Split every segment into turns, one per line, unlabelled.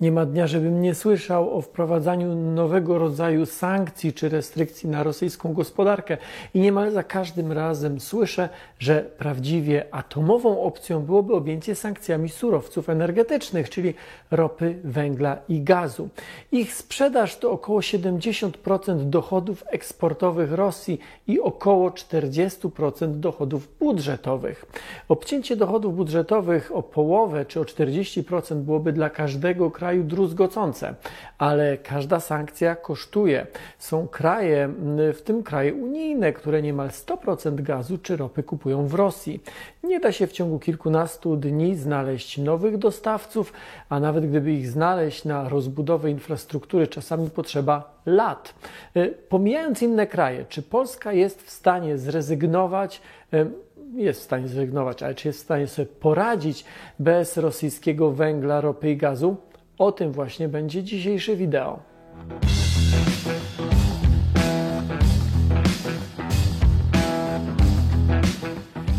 Nie ma dnia, żebym nie słyszał o wprowadzaniu nowego rodzaju sankcji czy restrykcji na rosyjską gospodarkę i niemal za każdym razem słyszę, że prawdziwie atomową opcją byłoby objęcie sankcjami surowców energetycznych, czyli ropy, węgla i gazu. Ich sprzedaż to około 70% dochodów eksportowych Rosji i około 40% dochodów budżetowych. Obcięcie dochodów budżetowych o połowę czy o 40% byłoby dla każdego kraju druzgocące, ale każda sankcja kosztuje. Są kraje, w tym kraje unijne, które niemal 100% gazu czy ropy kupują w Rosji. Nie da się w ciągu kilkunastu dni znaleźć nowych dostawców, a nawet gdyby ich znaleźć na rozbudowę infrastruktury, czasami potrzeba lat. E, pomijając inne kraje, czy Polska jest w stanie zrezygnować e, jest w stanie zrezygnować, ale czy jest w stanie sobie poradzić bez rosyjskiego węgla, ropy i gazu? O tym właśnie będzie dzisiejsze wideo.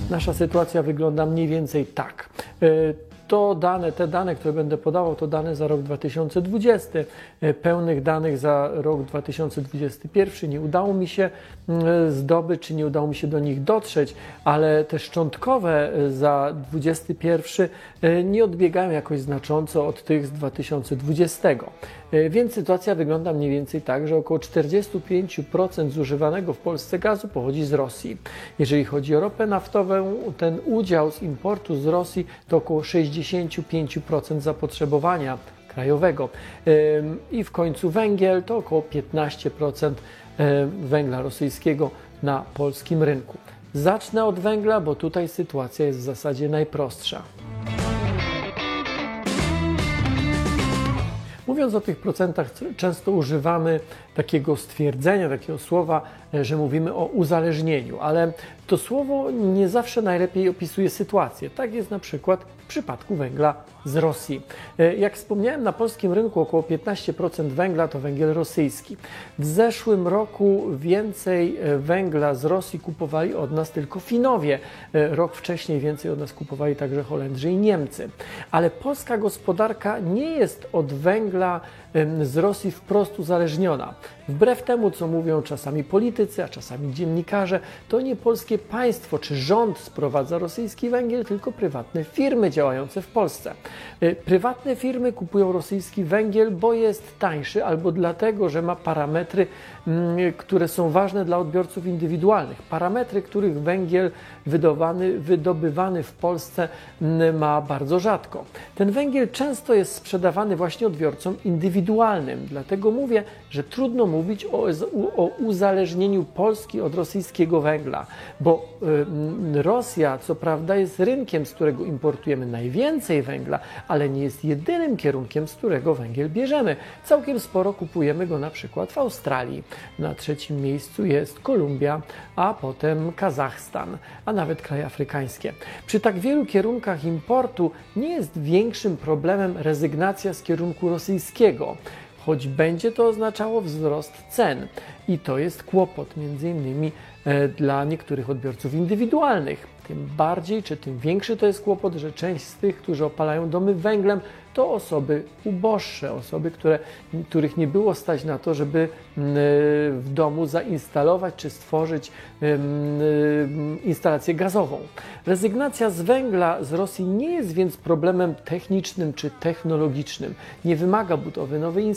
Nasza sytuacja wygląda mniej więcej tak. To dane, te dane, które będę podawał, to dane za rok 2020. E, pełnych danych za rok 2021 nie udało mi się mm, zdobyć, czy nie udało mi się do nich dotrzeć, ale te szczątkowe e, za 2021 e, nie odbiegają jakoś znacząco od tych z 2020. Więc sytuacja wygląda mniej więcej tak, że około 45% zużywanego w Polsce gazu pochodzi z Rosji. Jeżeli chodzi o ropę naftową, ten udział z importu z Rosji to około 60%. 65% zapotrzebowania krajowego. I w końcu węgiel to około 15% węgla rosyjskiego na polskim rynku. Zacznę od węgla, bo tutaj sytuacja jest w zasadzie najprostsza. Mówiąc o tych procentach, często używamy takiego stwierdzenia, takiego słowa, e, że mówimy o uzależnieniu, ale to słowo nie zawsze najlepiej opisuje sytuację. Tak jest na przykład w przypadku węgla z Rosji. E, jak wspomniałem, na polskim rynku około 15% węgla to węgiel rosyjski. W zeszłym roku więcej e, węgla z Rosji kupowali od nas tylko Finowie. Rok wcześniej więcej od nas kupowali także Holendrzy i Niemcy. Ale polska gospodarka nie jest od węgla z Rosji wprost uzależniona. Wbrew temu, co mówią czasami politycy, a czasami dziennikarze, to nie polskie państwo czy rząd sprowadza rosyjski węgiel, tylko prywatne firmy działające w Polsce. Y, prywatne firmy kupują rosyjski węgiel, bo jest tańszy albo dlatego, że ma parametry, mm, które są ważne dla odbiorców indywidualnych. Parametry, których węgiel wydobywany, wydobywany w Polsce mm, ma bardzo rzadko. Ten węgiel często jest sprzedawany właśnie odbiorcom indywidualnym. Dlatego mówię, że trudno mówić o, o uzależnieniu Polski od rosyjskiego węgla, bo Rosja, co prawda, jest rynkiem, z którego importujemy najwięcej węgla, ale nie jest jedynym kierunkiem, z którego węgiel bierzemy. Całkiem sporo kupujemy go na przykład w Australii. Na trzecim miejscu jest Kolumbia, a potem Kazachstan, a nawet kraje afrykańskie. Przy tak wielu kierunkach importu nie jest większym problemem rezygnacja z kierunku rosyjskiego choć będzie to oznaczało wzrost cen. I to jest kłopot innymi e, dla niektórych odbiorców indywidualnych. Tym bardziej, czy tym większy to jest kłopot, że część z tych, którzy opalają domy węglem, to osoby uboższe, osoby, które, których nie było stać na to, żeby w domu zainstalować czy stworzyć instalację gazową. Rezygnacja z węgla z Rosji nie jest więc problemem technicznym czy technologicznym. Nie wymaga budowy nowej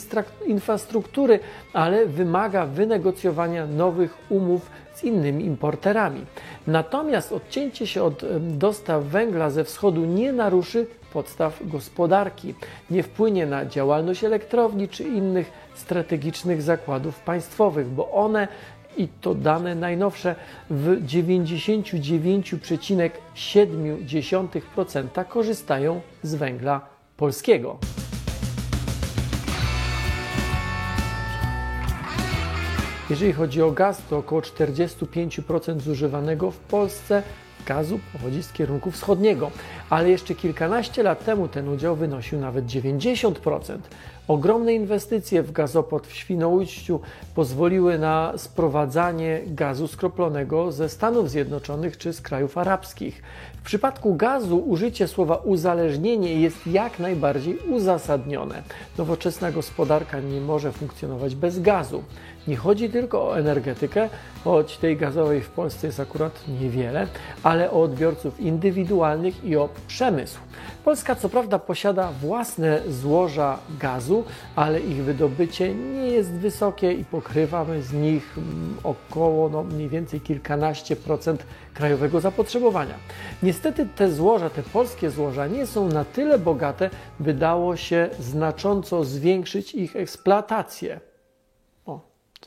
infrastruktury, ale wymaga wynegocjowania nowych umów z innymi importerami. Natomiast odcięcie się od dostaw węgla ze wschodu nie naruszy podstaw gospodarki, nie wpłynie na działalność elektrowni czy innych strategicznych zakładów państwowych, bo one i to dane najnowsze w 99,7% korzystają z węgla polskiego. Jeżeli chodzi o gaz, to około 45% zużywanego w Polsce gazu pochodzi z kierunku wschodniego, ale jeszcze kilkanaście lat temu ten udział wynosił nawet 90%. Ogromne inwestycje w gazoport w Świnoujściu pozwoliły na sprowadzanie gazu skroplonego ze Stanów Zjednoczonych czy z krajów arabskich. W przypadku gazu użycie słowa uzależnienie jest jak najbardziej uzasadnione. Nowoczesna gospodarka nie może funkcjonować bez gazu. Nie chodzi tylko o energetykę, choć tej gazowej w Polsce jest akurat niewiele, ale o odbiorców indywidualnych i o przemysł. Polska co prawda posiada własne złoża gazu, ale ich wydobycie nie jest wysokie i pokrywamy z nich mm, około no, mniej więcej kilkanaście procent krajowego zapotrzebowania. Niestety te złoża, te polskie złoża nie są na tyle bogate, by dało się znacząco zwiększyć ich eksploatację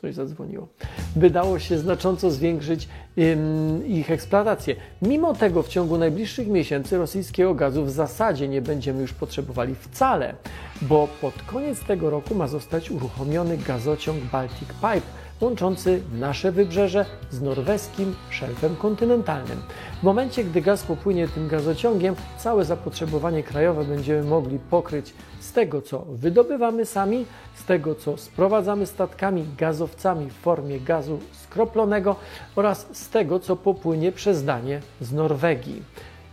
coś zadzwoniło, by dało się znacząco zwiększyć ym, ich eksploatację. Mimo tego w ciągu najbliższych miesięcy rosyjskiego gazu w zasadzie nie będziemy już potrzebowali wcale, bo pod koniec tego roku ma zostać uruchomiony gazociąg Baltic Pipe, łączący nasze wybrzeże z norweskim szelfem kontynentalnym. W momencie, gdy gaz popłynie tym gazociągiem, całe zapotrzebowanie krajowe będziemy mogli pokryć z tego, co wydobywamy sami, z tego, co sprowadzamy statkami, gazowcami w formie gazu skroplonego oraz z tego, co popłynie przez Danię z Norwegii.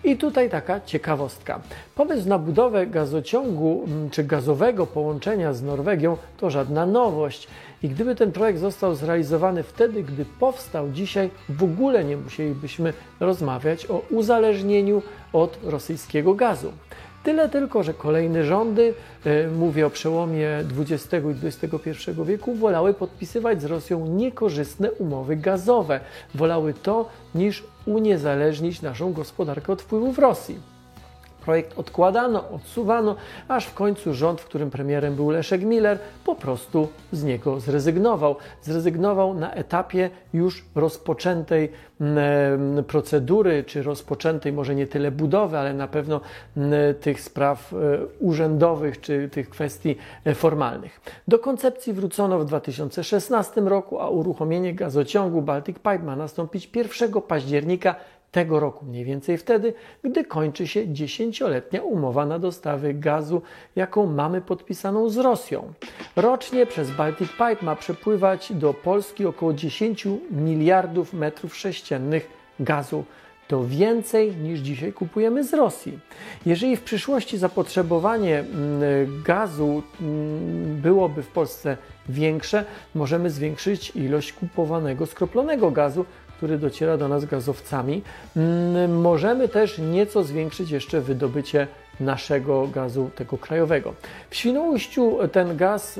I tutaj taka ciekawostka. Pomysł na budowę gazociągu mm, czy gazowego połączenia z Norwegią to żadna nowość. I gdyby ten projekt został zrealizowany wtedy, gdy powstał dzisiaj, w ogóle nie musielibyśmy rozmawiać o uzależnieniu od rosyjskiego gazu. Tyle tylko, że kolejne rządy, e, mówię o przełomie XX i XXI wieku, wolały podpisywać z Rosją niekorzystne umowy gazowe. Wolały to niż uniezależnić naszą gospodarkę od wpływów Rosji. Projekt odkładano, odsuwano, aż w końcu rząd, w którym premierem był Leszek Miller, po prostu z niego zrezygnował. Zrezygnował na etapie już rozpoczętej mm, procedury, czy rozpoczętej może nie tyle budowy, ale na pewno mm, tych spraw e, urzędowych, czy tych kwestii e, formalnych. Do koncepcji wrócono w 2016 roku, a uruchomienie gazociągu Baltic Pipe ma nastąpić 1 października tego roku, mniej więcej wtedy, gdy kończy się dziesięcioletnia umowa na dostawy gazu, jaką mamy podpisaną z Rosją. Rocznie przez Baltic Pipe ma przepływać do Polski około 10 miliardów metrów sześciennych gazu. To więcej niż dzisiaj kupujemy z Rosji. Jeżeli w przyszłości zapotrzebowanie mm, gazu mm, byłoby w Polsce większe, możemy zwiększyć ilość kupowanego skroplonego gazu, który dociera do nas gazowcami. Mm, możemy też nieco zwiększyć jeszcze wydobycie naszego gazu tego krajowego. W Świnoujściu ten gaz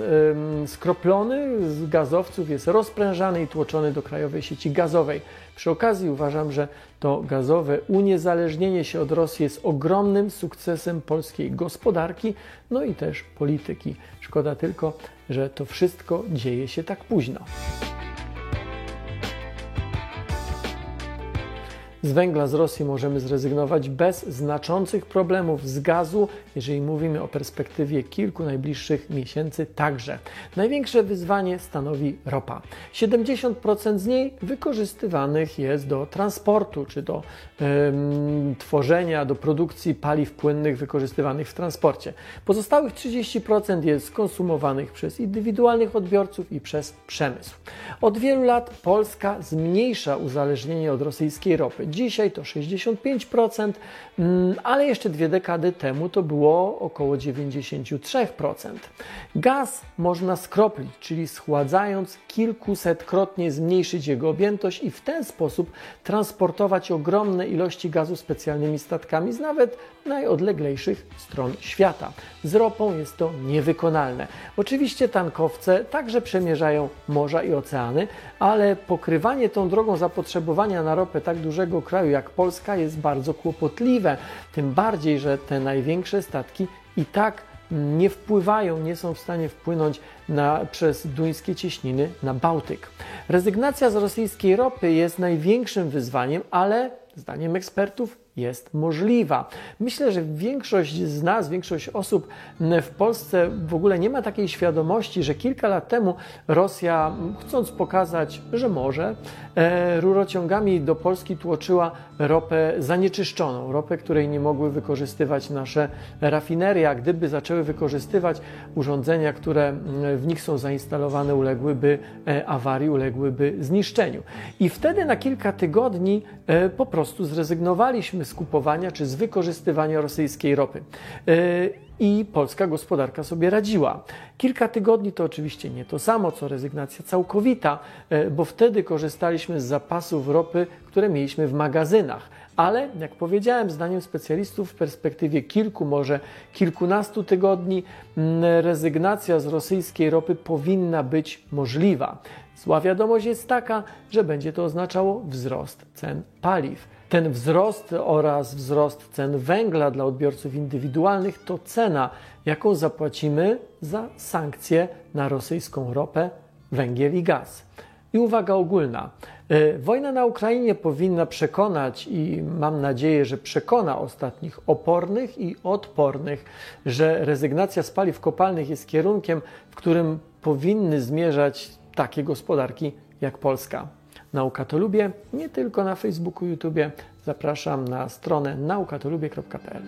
skroplony z gazowców jest rozprężany i tłoczony do krajowej sieci gazowej. Przy okazji uważam, że to gazowe uniezależnienie się od Rosji jest ogromnym sukcesem polskiej gospodarki, no i też polityki. Szkoda tylko, że to wszystko dzieje się tak późno. Z węgla z Rosji możemy zrezygnować bez znaczących problemów z gazu, jeżeli mówimy o perspektywie kilku najbliższych miesięcy także. Największe wyzwanie stanowi ropa. 70% z niej wykorzystywanych jest do transportu czy do ym, tworzenia, do produkcji paliw płynnych wykorzystywanych w transporcie. Pozostałych 30% jest konsumowanych przez indywidualnych odbiorców i przez przemysł. Od wielu lat Polska zmniejsza uzależnienie od rosyjskiej ropy. Dzisiaj to 65%, mm, ale jeszcze dwie dekady temu to było około 93%. Gaz można skroplić, czyli schładzając kilkusetkrotnie zmniejszyć jego objętość i w ten sposób transportować ogromne ilości gazu specjalnymi statkami z nawet najodleglejszych stron świata. Z ropą jest to niewykonalne. Oczywiście tankowce także przemierzają morza i oceany, ale pokrywanie tą drogą zapotrzebowania na ropę tak dużego kraju jak Polska jest bardzo kłopotliwe. Tym bardziej, że te największe statki i tak nie wpływają, nie są w stanie wpłynąć na, przez duńskie cieśniny na Bałtyk. Rezygnacja z rosyjskiej ropy jest największym wyzwaniem, ale zdaniem ekspertów jest możliwa. Myślę, że większość z nas, większość osób w Polsce w ogóle nie ma takiej świadomości, że kilka lat temu Rosja, chcąc pokazać, że może, e, rurociągami do Polski tłoczyła ropę zanieczyszczoną, ropę, której nie mogły wykorzystywać nasze rafinerie, a gdyby zaczęły wykorzystywać urządzenia, które w nich są zainstalowane, uległyby e, awarii, uległyby zniszczeniu. I wtedy na kilka tygodni e, po prostu zrezygnowaliśmy z kupowania czy z wykorzystywania rosyjskiej ropy. E, I polska gospodarka sobie radziła. Kilka tygodni to oczywiście nie to samo, co rezygnacja całkowita, bo wtedy korzystaliśmy z zapasów ropy, które mieliśmy w magazynach. Ale, jak powiedziałem, zdaniem specjalistów, w perspektywie kilku, może kilkunastu tygodni, rezygnacja z rosyjskiej ropy powinna być możliwa. Zła wiadomość jest taka, że będzie to oznaczało wzrost cen paliw. Ten wzrost oraz wzrost cen węgla dla odbiorców indywidualnych to cena, jaką zapłacimy za sankcje na rosyjską ropę, węgiel i gaz. I uwaga ogólna. E, wojna na Ukrainie powinna przekonać i mam nadzieję, że przekona ostatnich opornych i odpornych, że rezygnacja z paliw kopalnych jest kierunkiem, w którym powinny zmierzać takie gospodarki jak Polska. Nauka to lubię, nie tylko na Facebooku, YouTube. Zapraszam na stronę naukatolubie.pl.